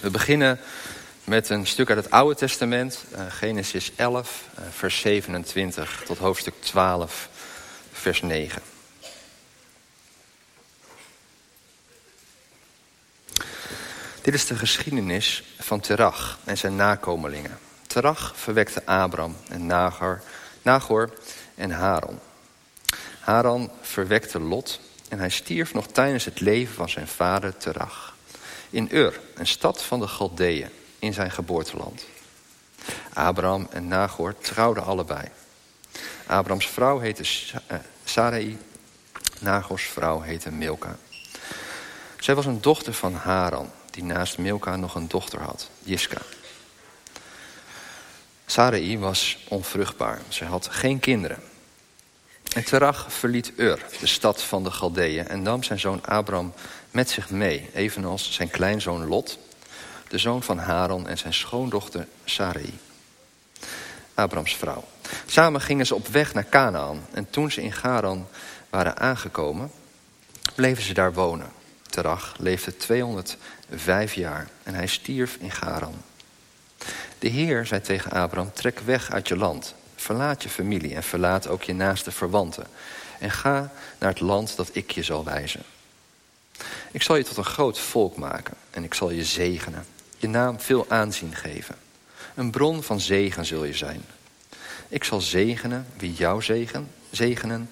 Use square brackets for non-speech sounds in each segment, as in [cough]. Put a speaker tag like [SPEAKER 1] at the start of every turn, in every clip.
[SPEAKER 1] We beginnen met een stuk uit het Oude Testament, uh, Genesis 11, uh, vers 27 tot hoofdstuk 12, vers 9. Dit is de geschiedenis van Terach en zijn nakomelingen. Terach verwekte Abram en Nagor, Nagor en Haran. Haran verwekte Lot en hij stierf nog tijdens het leven van zijn vader Terach. In Ur, een stad van de Galdeeën, in zijn geboorteland. Abraham en Nagor trouwden allebei. Abrams vrouw heette eh, Sarai, Nagors vrouw heette Milka. Zij was een dochter van Haran, die naast Milka nog een dochter had, Jiska. Sarai was onvruchtbaar, zij had geen kinderen. En Terach verliet Ur, de stad van de Galdeeën, en nam zijn zoon Abram met zich mee, evenals zijn kleinzoon Lot, de zoon van Haran en zijn schoondochter Sarai, Abrams vrouw. Samen gingen ze op weg naar Canaan en toen ze in Garan waren aangekomen, bleven ze daar wonen. Terach leefde 205 jaar en hij stierf in Garan. De Heer zei tegen Abram, trek weg uit je land, verlaat je familie en verlaat ook je naaste verwanten en ga naar het land dat ik je zal wijzen. Ik zal je tot een groot volk maken en ik zal je zegenen. Je naam veel aanzien geven. Een bron van zegen zul je zijn. Ik zal zegenen wie jou zegen, zegenen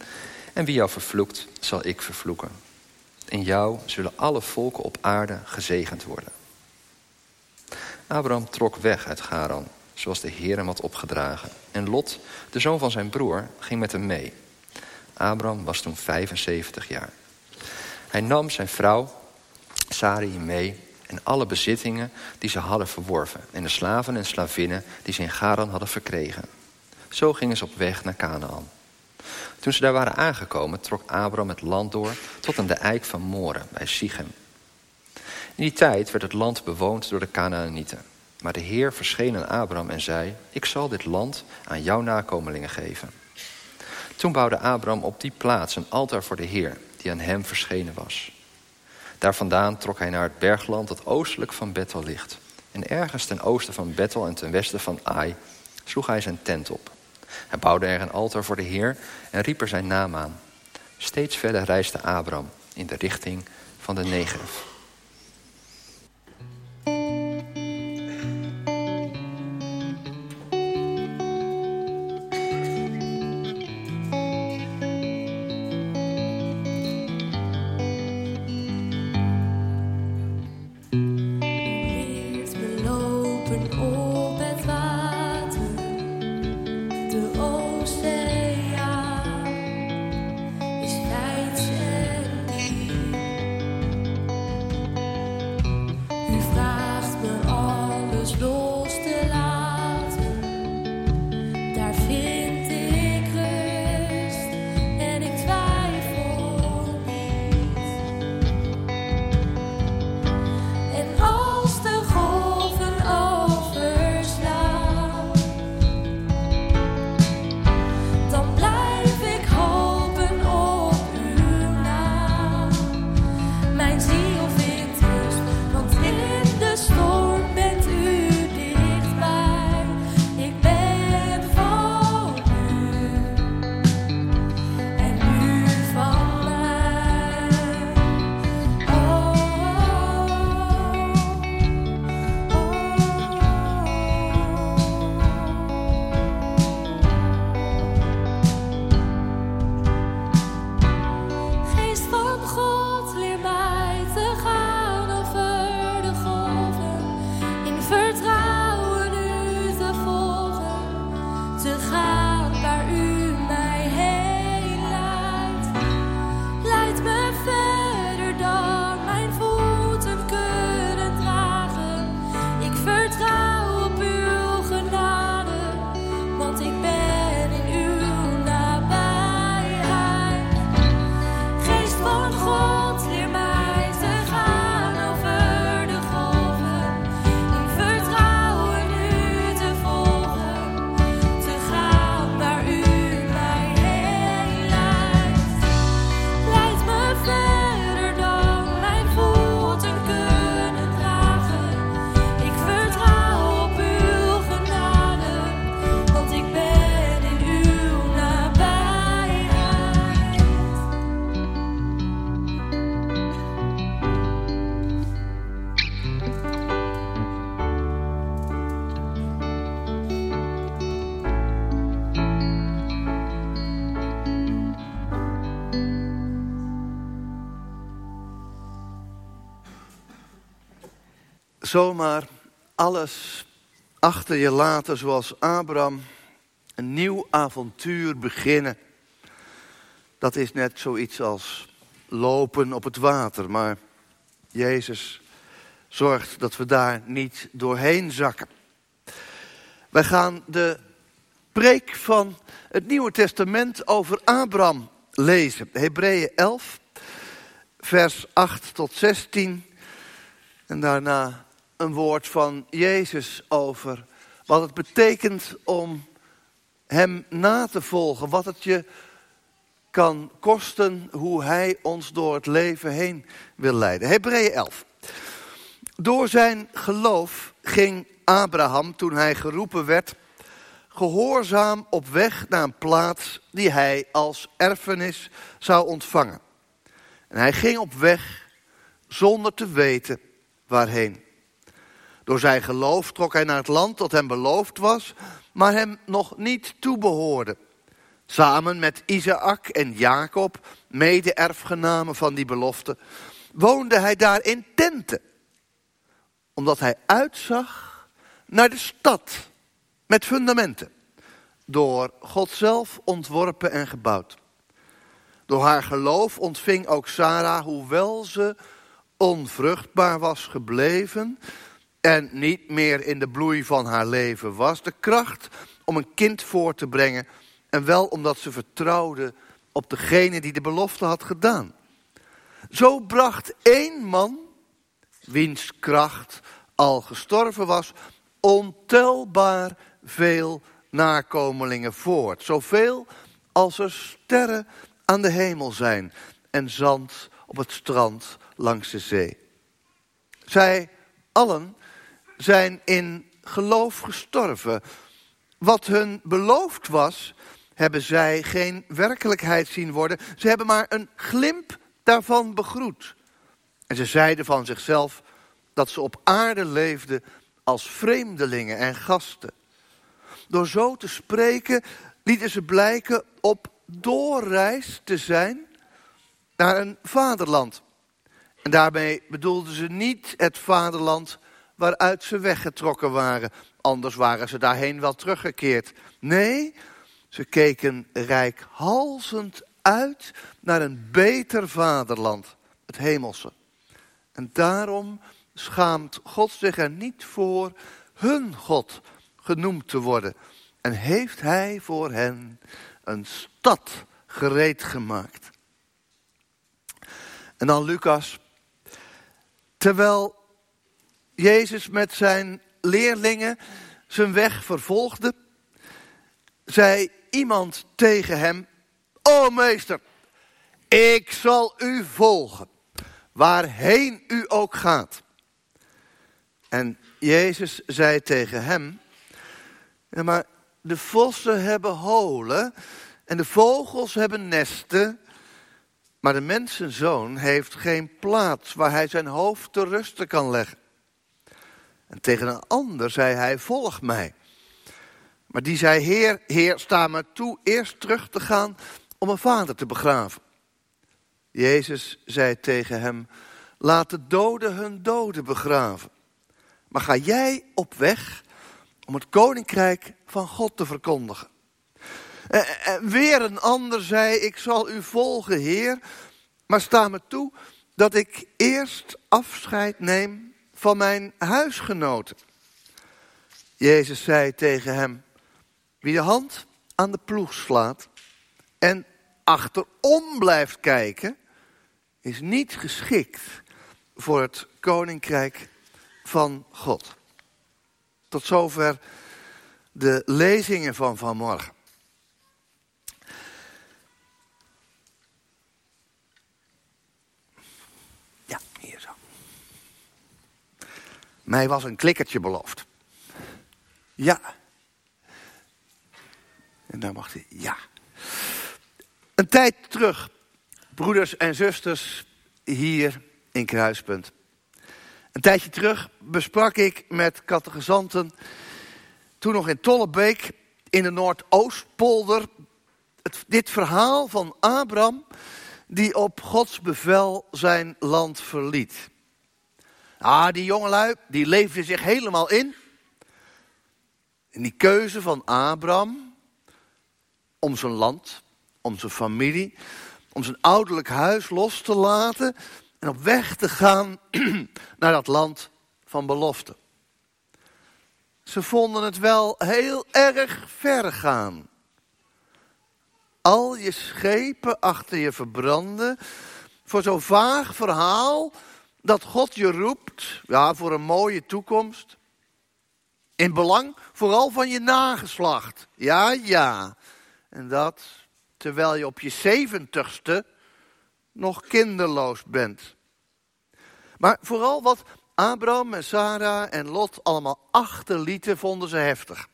[SPEAKER 1] en wie jou vervloekt zal ik vervloeken. In jou zullen alle volken op aarde gezegend worden. Abraham trok weg uit Garan, zoals de Heer hem had opgedragen. En Lot, de zoon van zijn broer, ging met hem mee. Abraham was toen 75 jaar. Hij nam zijn vrouw Sarai mee en alle bezittingen die ze hadden verworven... en de slaven en slavinnen die ze in Garan hadden verkregen. Zo gingen ze op weg naar Canaan. Toen ze daar waren aangekomen, trok Abraham het land door... tot aan de eik van Moren bij Sichem. In die tijd werd het land bewoond door de Canaanieten. Maar de Heer verscheen aan Abraham en zei... ik zal dit land aan jouw nakomelingen geven. Toen bouwde Abraham op die plaats een altaar voor de Heer... die aan hem verschenen was. Daar vandaan trok hij naar het bergland dat oostelijk van Bethel ligt. En ergens ten oosten van Bethel en ten westen van Ai sloeg hij zijn tent op. Hij bouwde er een altaar voor de Heer en riep er zijn naam aan. Steeds verder reisde Abraham in de richting van de Negev.
[SPEAKER 2] Zomaar alles achter je laten zoals Abraham een nieuw avontuur beginnen. Dat is net zoiets als lopen op het water, maar Jezus zorgt dat we daar niet doorheen zakken. Wij gaan de preek van het Nieuwe Testament over Abraham lezen. Hebreeën 11, vers 8 tot 16. En daarna een woord van Jezus over wat het betekent om hem na te volgen. Wat het je kan kosten, hoe hij ons door het leven heen wil leiden. Hebreeën 11. Door zijn geloof ging Abraham, toen hij geroepen werd, gehoorzaam op weg naar een plaats die hij als erfenis zou ontvangen. En hij ging op weg zonder te weten waarheen. Door zijn geloof trok hij naar het land dat hem beloofd was, maar hem nog niet toebehoorde. Samen met Isaac en Jacob, mede-erfgenamen van die belofte, woonde hij daar in tenten. Omdat hij uitzag naar de stad met fundamenten. Door God zelf ontworpen en gebouwd. Door haar geloof ontving ook Sarah, hoewel ze onvruchtbaar was gebleven en niet meer in de bloei van haar leven was, de kracht om een kind voor te brengen. En wel omdat ze vertrouwde op degene die de belofte had gedaan. Zo bracht één man, wiens kracht al gestorven was, ontelbaar veel nakomelingen voort. Zoveel als er sterren aan de hemel zijn en zand op het strand langs de zee. Zij allen zijn in geloof gestorven. Wat hun beloofd was, hebben zij geen werkelijkheid zien worden. Ze hebben maar een glimp daarvan begroet. En ze zeiden van zichzelf dat ze op aarde leefden als vreemdelingen en gasten. Door zo te spreken lieten ze blijken op doorreis te zijn naar een vaderland. En daarmee bedoelden ze niet het vaderland waaruit ze weggetrokken waren. Anders waren ze daarheen wel teruggekeerd. Nee, ze keken rijkhalzend uit naar een beter vaderland, het hemelse. En daarom schaamt God zich er niet voor hun God genoemd te worden. En heeft hij voor hen een stad gereed gemaakt. En dan Lucas. Terwijl Jezus met zijn leerlingen zijn weg vervolgde, zei iemand tegen hem: O meester, ik zal u volgen, waarheen u ook gaat. En Jezus zei tegen hem, maar de vossen hebben holen en de vogels hebben nesten, maar de mensenzoon heeft geen plaats waar hij zijn hoofd te rusten kan leggen. En tegen een ander zei hij, volg mij. Maar die zei, heer, heer, sta me toe eerst terug te gaan om mijn vader te begraven. Jezus zei tegen hem, laat de doden hun doden begraven. Maar ga jij op weg om het koninkrijk van God te verkondigen. En weer een ander zei, ik zal u volgen, Heer, maar sta me toe dat ik eerst afscheid neem van mijn huisgenoten. Jezus zei tegen hem, wie de hand aan de ploeg slaat en achterom blijft kijken, is niet geschikt voor het koninkrijk van God. Tot zover de lezingen van vanmorgen. Ja, hier zo. Mij was een klikkertje beloofd. Ja. En daar mag hij, ja. Een tijd terug, broeders en zusters, hier in Kruispunt. Een tijdje terug besprak ik met catechizanten, toen nog in Tollebeek, in de Noordoostpolder, dit verhaal van Abraham, die op Gods bevel zijn land verliet. Ah, die jongelui, die leefden zich helemaal in. In die keuze van Abraham om zijn land, om zijn familie, om zijn ouderlijk huis los te laten en op weg te gaan [clears throat] naar dat land van belofte. Ze vonden het wel heel erg ver gaan. Al je schepen achter je verbranden voor zo'n vaag verhaal dat God je roept, ja, voor een mooie toekomst. In belang vooral van je nageslacht. Ja, ja. En dat terwijl je op je zeventigste nog kinderloos bent. Maar vooral wat Abraham en Sarah en Lot allemaal achterlieten, vonden ze heftig.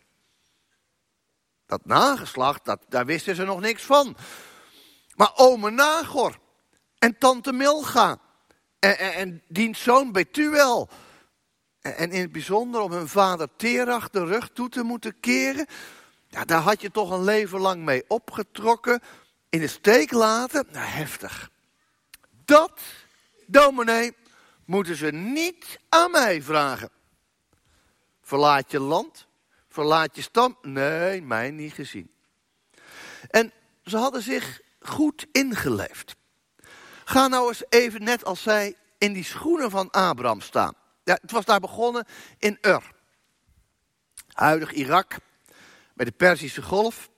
[SPEAKER 2] Dat nageslacht, dat, daar wisten ze nog niks van. Maar ome Nagor en tante Milga en, en, en diens zoon Betuel. En, en, in het bijzonder om hun vader Terach de rug toe te moeten keren. Ja, daar had je toch een leven lang mee opgetrokken. In de steek laten. Nou, heftig. Dat, dominee, moeten ze niet aan mij vragen. Verlaat je land? Verlaat je stam? Nee, mij niet gezien. En ze hadden zich goed ingeleefd. Ga nou eens even, net als zij, in die schoenen van Abraham staan. Ja, het was daar begonnen in Ur. Huidig Irak, bij de Perzische Golf.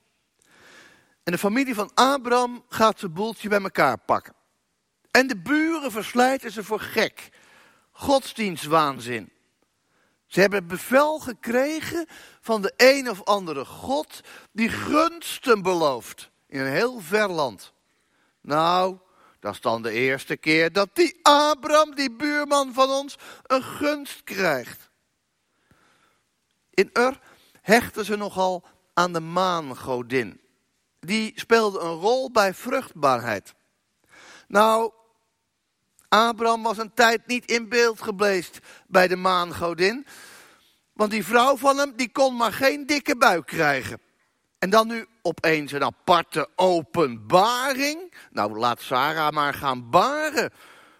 [SPEAKER 2] En de familie van Abraham gaat zijn boeltje bij elkaar pakken. En de buren verslijten ze voor gek. Godsdienstwaanzin. Ze hebben bevel gekregen van de een of andere God die gunsten belooft in een heel ver land. Nou, dat is dan de eerste keer dat die Abraham, die buurman van ons, een gunst krijgt. In Ur hechten ze nogal aan de maangodin. Die speelde een rol bij vruchtbaarheid. Nou, Abraham was een tijd niet in beeld gebleest bij de maangodin. Want die vrouw van hem, die kon maar geen dikke buik krijgen. En dan nu opeens een aparte openbaring. Nou, laat Sarah maar gaan baren.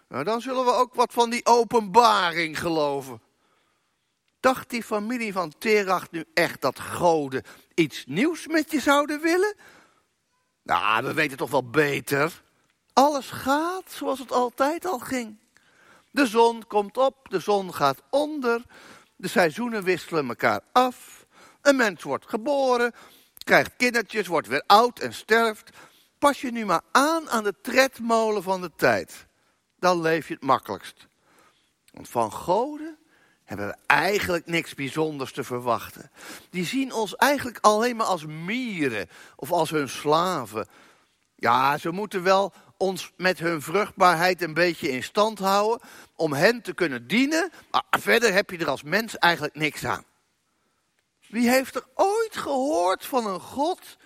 [SPEAKER 2] Nou, dan zullen we ook wat van die openbaring geloven. Dacht die familie van Terach nu echt dat goden iets nieuws met je zouden willen? Nou, we weten toch wel beter. Alles gaat zoals het altijd al ging. De zon komt op, de zon gaat onder. De seizoenen wisselen elkaar af. Een mens wordt geboren, krijgt kindertjes, wordt weer oud en sterft. Pas je nu maar aan aan de tredmolen van de tijd. Dan leef je het makkelijkst. Want van goden hebben we eigenlijk niks bijzonders te verwachten. Die zien ons eigenlijk alleen maar als mieren of als hun slaven. Ja, ze moeten wel ons met hun vruchtbaarheid een beetje in stand houden om hen te kunnen dienen, maar verder heb je er als mens eigenlijk niks aan. Wie heeft er ooit gehoord van een God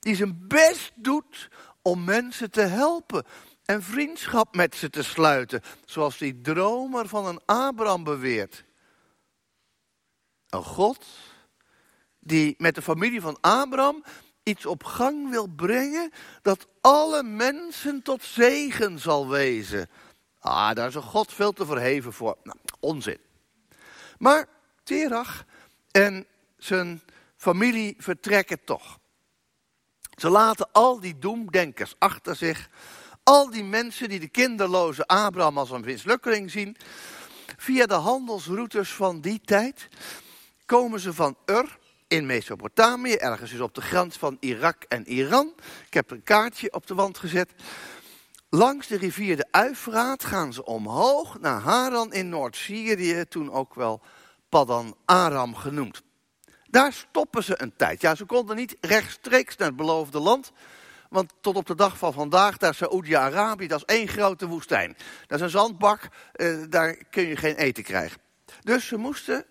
[SPEAKER 2] die zijn best doet om mensen te helpen en vriendschap met ze te sluiten, zoals die dromer van een Abraham beweert? Een God die met de familie van Abraham iets op gang wil brengen dat alle mensen tot zegen zal wezen. Ah, daar is een God veel te verheven voor. Nou, onzin. Maar Terach en zijn familie vertrekken toch. Ze laten al die doemdenkers achter zich. Al die mensen die de kinderloze Abraham als een mislukkeling zien. Via de handelsroutes van die tijd komen ze van Ur in Mesopotamië, ergens dus op de grens van Irak en Iran. Ik heb een kaartje op de wand gezet. Langs de rivier de Uifraat gaan ze omhoog naar Haran in Noord-Syrië, toen ook wel Paddan Aram genoemd. Daar stoppen ze een tijd. Ja, ze konden niet rechtstreeks naar het beloofde land, want tot op de dag van vandaag, daar Saoedi-Arabië, dat is één grote woestijn. Dat is een zandbak, eh, daar kun je geen eten krijgen. Dus ze moesten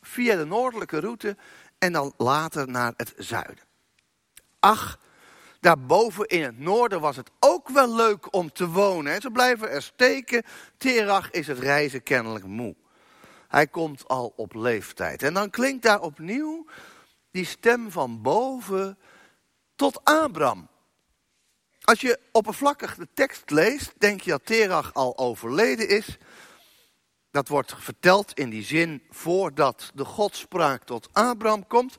[SPEAKER 2] via de noordelijke route en dan later naar het zuiden. Ach, daarboven in het noorden was het ook wel leuk om te wonen. Ze blijven er steken. Terach is het reizen kennelijk moe. Hij komt al op leeftijd. En dan klinkt daar opnieuw die stem van boven tot Abraham. Als je oppervlakkig de tekst leest, denk je dat Terach al overleden is. Dat wordt verteld in die zin voordat de godspraak tot Abraham komt.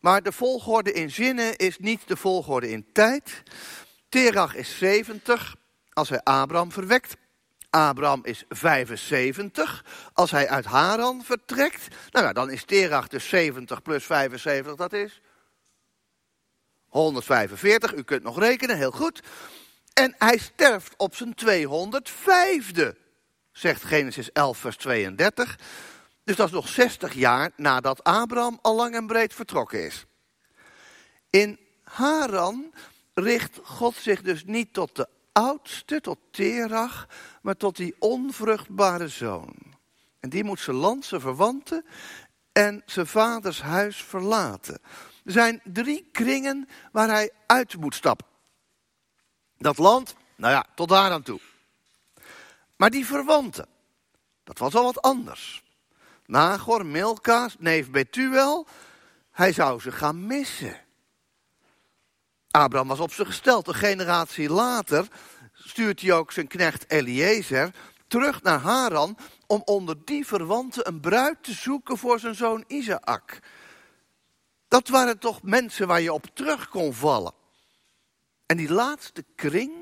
[SPEAKER 2] Maar de volgorde in zinnen is niet de volgorde in tijd. Terach is 70 als hij Abraham verwekt. Abraham is 75 als hij uit Haran vertrekt. Nou ja, dan is Terach dus 70 plus 75, dat is 145. U kunt nog rekenen, heel goed. En hij sterft op zijn 205e, zegt Genesis 11, vers 32. Dus dat is nog 60 jaar nadat Abraham al lang en breed vertrokken is. In Haran richt God zich dus niet tot de oudste, tot Terach, maar tot die onvruchtbare zoon. En die moet zijn land, zijn verwanten en zijn vaders huis verlaten. Er zijn drie kringen waar hij uit moet stappen. Dat land, nou ja, tot daar aan toe. Maar die verwanten, dat was al wat anders. Nagor, Milka, neef Betuel, hij zou ze gaan missen. Abraham was op ze gesteld. Een generatie later stuurt hij ook zijn knecht Eliezer terug naar Haran om onder die verwanten een bruid te zoeken voor zijn zoon Isaac. Dat waren toch mensen waar je op terug kon vallen. En die laatste kring,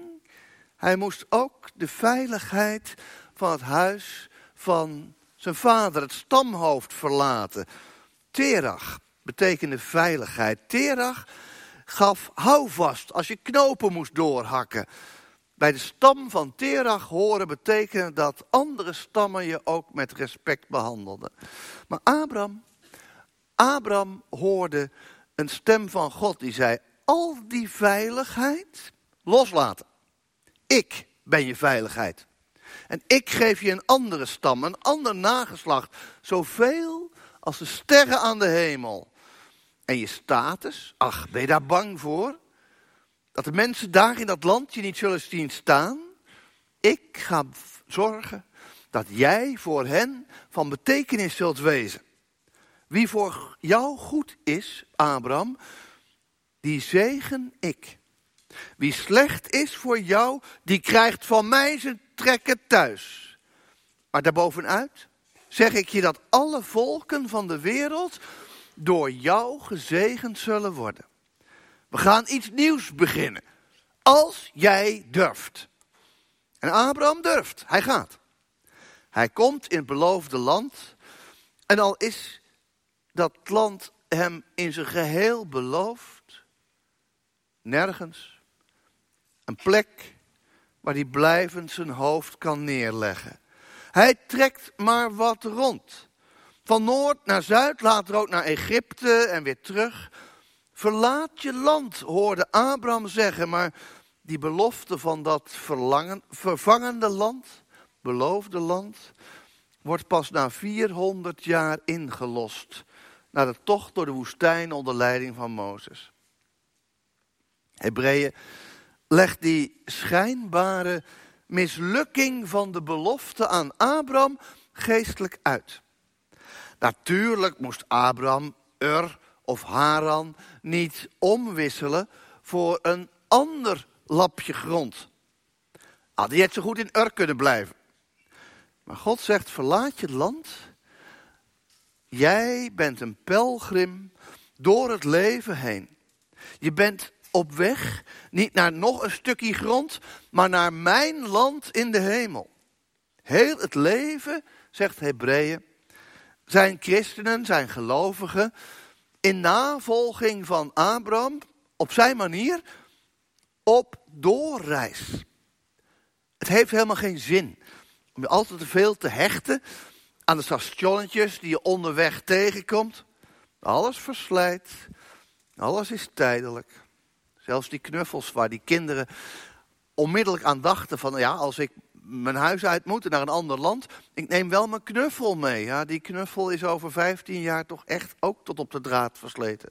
[SPEAKER 2] hij moest ook de veiligheid van het huis van zijn vader, het stamhoofd, verlaten. Terach betekende veiligheid. Terach gaf houvast als je knopen moest doorhakken. Bij de stam van Terach horen betekende dat andere stammen je ook met respect behandelden. Maar Abraham, Abraham hoorde een stem van God die zei: al die veiligheid loslaten. Ik ben je veiligheid. En ik geef je een andere stam, een ander nageslacht, zoveel als de sterren aan de hemel. En je status, ach, ben je daar bang voor? Dat de mensen daar in dat land je niet zullen zien staan? Ik ga zorgen dat jij voor hen van betekenis zult wezen. Wie voor jou goed is, Abraham, die zegen ik. Wie slecht is voor jou, die krijgt van mij zijn trekken thuis. Maar daarbovenuit zeg ik je dat alle volken van de wereld door jou gezegend zullen worden. We gaan iets nieuws beginnen. Als jij durft. En Abraham durft. Hij gaat. Hij komt in het beloofde land. En al is dat land hem in zijn geheel beloofd. Nergens. Een plek waar hij blijvend zijn hoofd kan neerleggen. Hij trekt maar wat rond. Van noord naar zuid, later ook naar Egypte en weer terug. Verlaat je land, hoorde Abraham zeggen, maar die belofte van dat verlangen, vervangende land, beloofde land, wordt pas na 400 jaar ingelost. Na de tocht door de woestijn onder leiding van Mozes. Hebreeën legt die schijnbare mislukking van de belofte aan Abraham geestelijk uit. Natuurlijk moest Abraham Ur of Haran niet omwisselen voor een ander lapje grond. Had hij net zo goed in Ur kunnen blijven. Maar God zegt, verlaat je land. Jij bent een pelgrim door het leven heen. Je bent op weg, niet naar nog een stukje grond, maar naar mijn land in de hemel. Heel het leven, zegt Hebreeën, zijn christenen, zijn gelovigen, in navolging van Abraham, op zijn manier, op doorreis. Het heeft helemaal geen zin om je altijd te veel te hechten aan de stationnetjes die je onderweg tegenkomt. Alles verslijt, alles is tijdelijk. Zelfs die knuffels waar die kinderen onmiddellijk aan dachten van ja, als ik mijn huis uit moet naar een ander land, ik neem wel mijn knuffel mee. Ja, die knuffel is over 15 jaar toch echt ook tot op de draad versleten.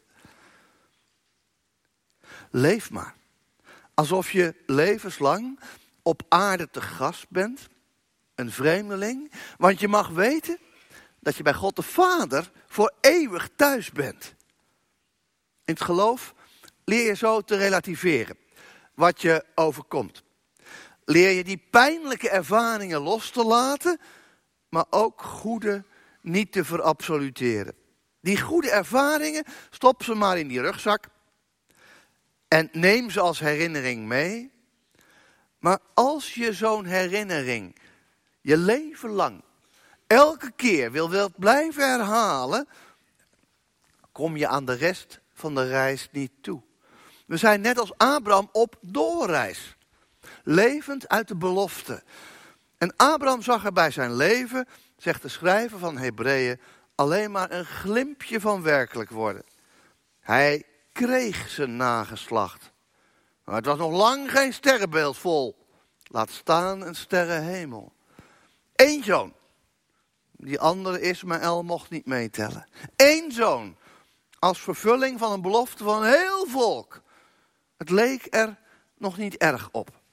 [SPEAKER 2] Leef maar. Alsof je levenslang op aarde te gast bent, een vreemdeling, want je mag weten dat je bij God de Vader voor eeuwig thuis bent. In het geloof leer je zo te relativeren wat je overkomt. Leer je die pijnlijke ervaringen los te laten, maar ook goede niet te verabsoluteren. Die goede ervaringen, stop ze maar in die rugzak en neem ze als herinnering mee. Maar als je zo'n herinnering je leven lang elke keer wil blijven herhalen, kom je aan de rest van de reis niet toe. We zijn net als Abraham op doorreis, levend uit de belofte. En Abraham zag er bij zijn leven, zegt de schrijver van Hebreeën, alleen maar een glimpje van werkelijk worden. Hij kreeg zijn nageslacht. Maar het was nog lang geen sterrenbeeld vol. Laat staan een sterrenhemel. Eén zoon. Die andere Ismaël mocht niet meetellen. Eén zoon. Als vervulling van een belofte van een heel volk. Het leek er nog niet erg op.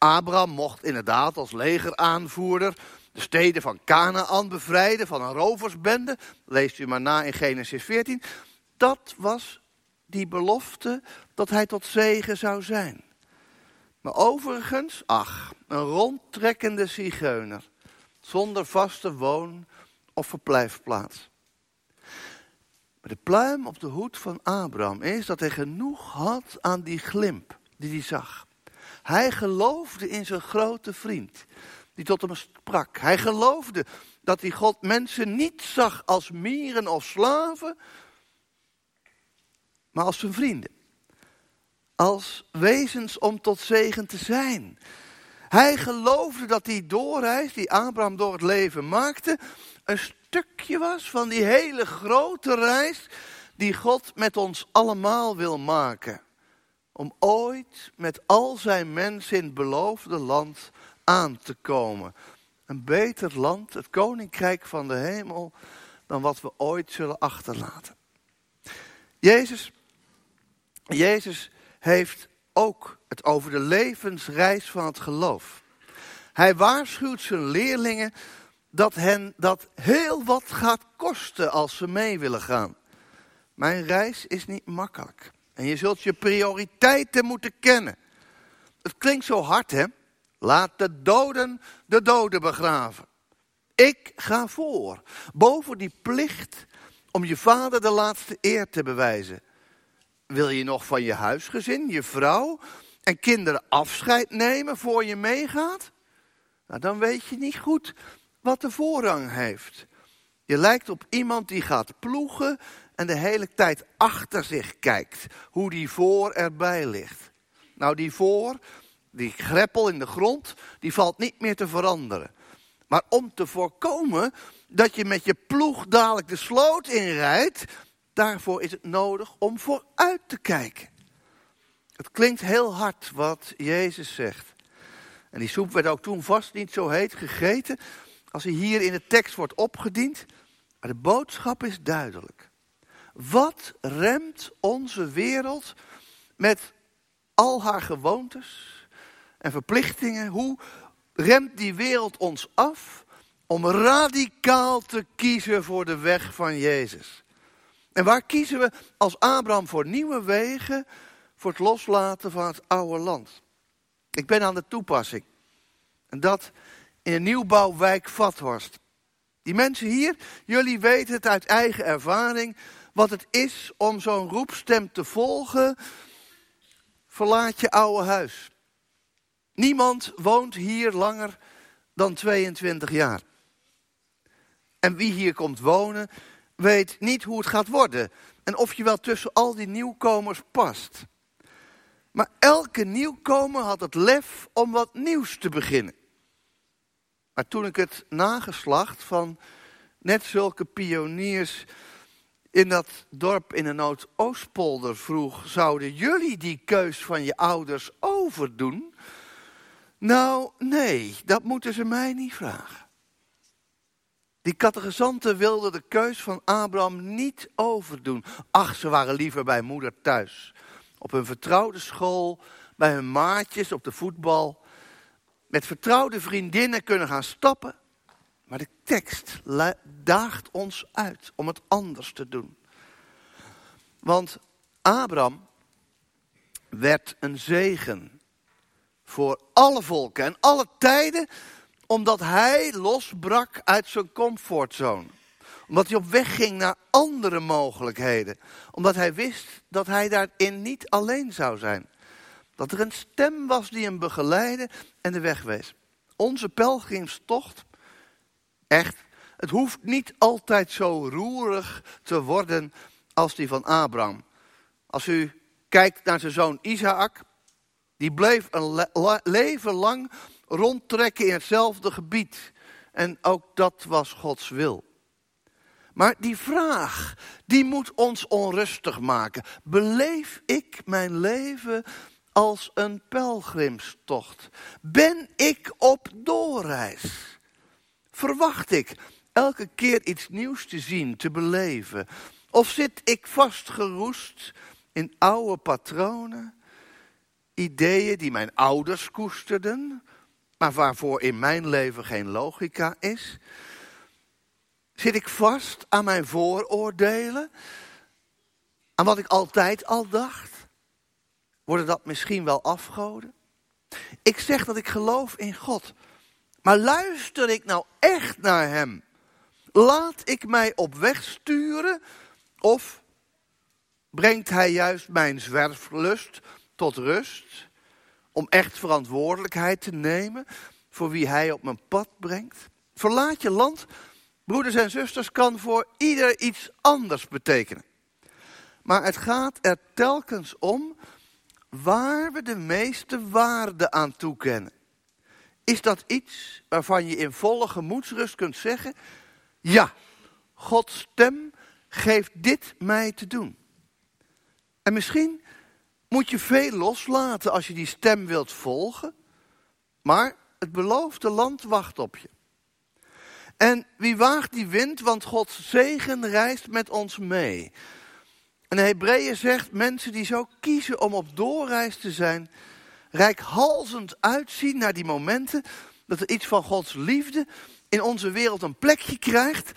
[SPEAKER 2] Abraham mocht inderdaad als legeraanvoerder de steden van Canaan bevrijden van een roversbende. Leest u maar na in Genesis 14. Dat was die belofte dat hij tot zegen zou zijn. Maar overigens, ach, een rondtrekkende zigeuner. Zonder vaste woon- of verblijfplaats. De pluim op de hoed van Abraham is dat hij genoeg had aan die glimp die hij zag. Hij geloofde in zijn grote vriend, die tot hem sprak. Hij geloofde dat hij God mensen niet zag als mieren of slaven, maar als zijn vrienden. Als wezens om tot zegen te zijn. Hij geloofde dat die doorreis die Abraham door het leven maakte, een stukje was van die hele grote reis die God met ons allemaal wil maken. Om ooit met al zijn mensen in het beloofde land aan te komen. Een beter land, het koninkrijk van de hemel, dan wat we ooit zullen achterlaten. Jezus, Jezus heeft ook het over de levensreis van het geloof. Hij waarschuwt zijn leerlingen dat hen dat heel wat gaat kosten als ze mee willen gaan. Mijn reis is niet makkelijk. En je zult je prioriteiten moeten kennen. Het klinkt zo hard, hè? Laat de doden de doden begraven. Ik ga voor, boven die plicht om je vader de laatste eer te bewijzen. Wil je nog van je huisgezin, je vrouw en kinderen afscheid nemen voor je meegaat? Nou, dan weet je niet goed wat de voorrang heeft. Je lijkt op iemand die gaat ploegen en de hele tijd achter zich kijkt. Hoe die voor erbij ligt. Nou, die voor, die greppel in de grond, die valt niet meer te veranderen. Maar om te voorkomen dat je met je ploeg dadelijk de sloot inrijdt, daarvoor is het nodig om vooruit te kijken. Het klinkt heel hard wat Jezus zegt. En die soep werd ook toen vast niet zo heet gegeten als hij hier in de tekst wordt opgediend. Maar de boodschap is duidelijk. Wat remt onze wereld met al haar gewoontes en verplichtingen? Hoe remt die wereld ons af om radicaal te kiezen voor de weg van Jezus? En waar kiezen we als Abraham voor nieuwe wegen, voor het loslaten van het oude land? Ik ben aan de toepassing. En dat in een nieuwbouwwijk Vathorst. Die mensen hier, jullie weten het uit eigen ervaring, wat het is om zo'n roepstem te volgen. Verlaat je oude huis. Niemand woont hier langer dan 22 jaar. En wie hier komt wonen, weet niet hoe het gaat worden. En of je wel tussen al die nieuwkomers past. Maar elke nieuwkomer had het lef om wat nieuws te beginnen. Maar toen ik het nageslacht van net zulke pioniers in dat dorp in de Noordoostpolder vroeg: zouden jullie die keus van je ouders overdoen? Nou, nee, dat moeten ze mij niet vragen. Die catechisanten wilden de keus van Abraham niet overdoen. Ach, ze waren liever bij moeder thuis. Op hun vertrouwde school, bij hun maatjes op de voetbal met vertrouwde vriendinnen kunnen gaan stappen. Maar de tekst daagt ons uit om het anders te doen. Want Abraham werd een zegen voor alle volken en alle tijden omdat hij losbrak uit zijn comfortzone. Omdat hij op weg ging naar andere mogelijkheden. Omdat hij wist dat hij daarin niet alleen zou zijn. Dat er een stem was die hem begeleidde en de weg wees. Onze pelgrimstocht, echt, het hoeft niet altijd zo roerig te worden als die van Abraham. Als u kijkt naar zijn zoon Isaac, die bleef een leven lang rondtrekken in hetzelfde gebied. En ook dat was Gods wil. Maar die vraag, die moet ons onrustig maken. Beleef ik mijn leven als een pelgrimstocht? Ben ik op doorreis? Verwacht ik elke keer iets nieuws te zien, te beleven? Of zit ik vastgeroest in oude patronen, ideeën die mijn ouders koesterden, maar waarvoor in mijn leven geen logica is? Zit ik vast aan mijn vooroordelen? Aan wat ik altijd al dacht? Worden dat misschien wel afgoden? Ik zeg dat ik geloof in God. Maar luister ik nou echt naar Hem? Laat ik mij op weg sturen? Of brengt Hij juist mijn zwerflust tot rust? Om echt verantwoordelijkheid te nemen voor wie Hij op mijn pad brengt? Verlaat je land, broeders en zusters, kan voor ieder iets anders betekenen. Maar het gaat er telkens om waar we de meeste waarde aan toekennen. Is dat iets waarvan je in volle gemoedsrust kunt zeggen: Ja, Gods stem geeft dit mij te doen. En misschien moet je veel loslaten als je die stem wilt volgen, maar het beloofde land wacht op je. En wie waagt die wind, want Gods zegen reist met ons mee. En de Hebreeën zegt, mensen die zo kiezen om op doorreis te zijn, rijkhalzend uitzien naar die momenten dat er iets van Gods liefde in onze wereld een plekje krijgt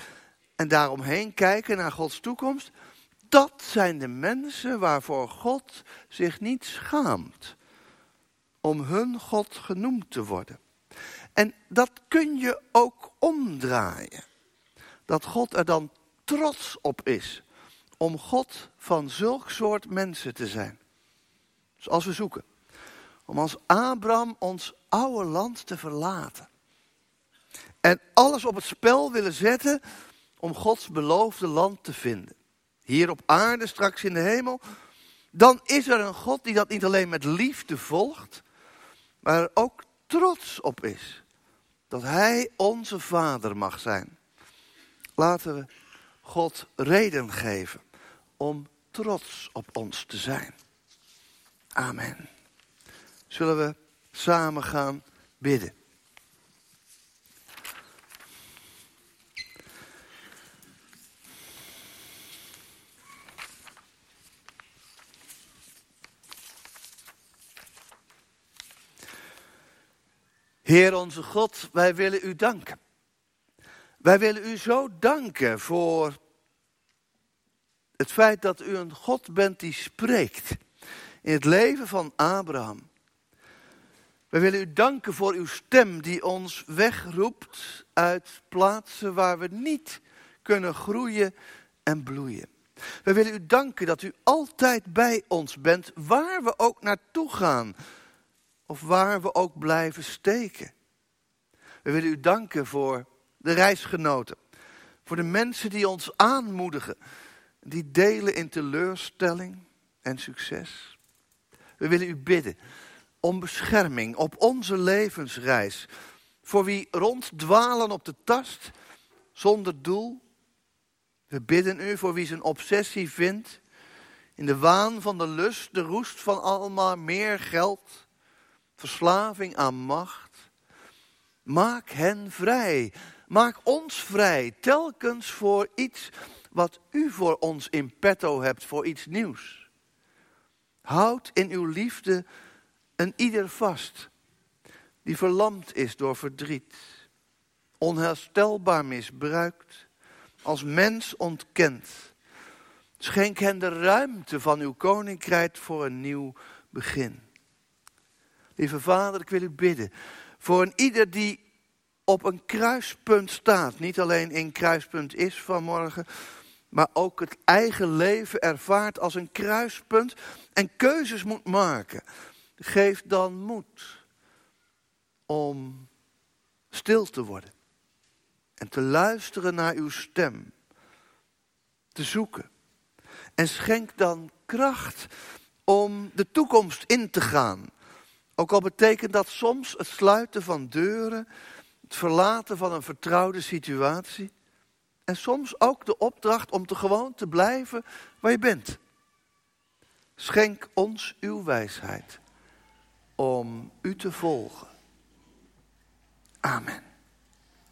[SPEAKER 2] en daaromheen kijken naar Gods toekomst. Dat zijn de mensen waarvoor God zich niet schaamt om hun God genoemd te worden. En dat kun je ook omdraaien. Dat God er dan trots op is om God van zulk soort mensen te zijn. Zoals we zoeken. Om als Abraham ons oude land te verlaten. En alles op het spel willen zetten om Gods beloofde land te vinden. Hier op aarde, straks in de hemel. Dan is er een God die dat niet alleen met liefde volgt, maar er ook trots op is. Dat Hij onze Vader mag zijn. Laten we God reden geven om trots op ons te zijn. Amen. Zullen we samen gaan bidden? Heer onze God, wij willen u danken. Wij willen u zo danken voor het feit dat u een God bent die spreekt in het leven van Abraham. Wij willen u danken voor uw stem die ons wegroept uit plaatsen waar we niet kunnen groeien en bloeien. We willen u danken dat u altijd bij ons bent, waar we ook naartoe gaan of waar we ook blijven steken. We willen u danken voor de reisgenoten, voor de mensen die ons aanmoedigen, die delen in teleurstelling en succes. We willen u bidden om bescherming op onze levensreis. Voor wie ronddwalen op de tast zonder doel. We bidden u voor wie zijn obsessie vindt. In de waan van de lust, de roest van allemaal meer geld. Verslaving aan macht. Maak hen vrij. Maak ons vrij. Telkens voor iets wat u voor ons in petto hebt, voor iets nieuws. Houd in uw liefde een ieder vast die verlamd is door verdriet, onherstelbaar misbruikt, als mens ontkend. Schenk hen de ruimte van uw koninkrijk voor een nieuw begin. Lieve Vader, ik wil u bidden voor een ieder die op een kruispunt staat. Niet alleen in kruispunt is vanmorgen, maar ook het eigen leven ervaart als een kruispunt en keuzes moet maken. Geef dan moed om stil te worden en te luisteren naar uw stem, te zoeken. En schenk dan kracht om de toekomst in te gaan. Ook al betekent dat soms het sluiten van deuren, het verlaten van een vertrouwde situatie. En soms ook de opdracht om te gewoon te blijven waar je bent. Schenk ons uw wijsheid om u te volgen. Amen.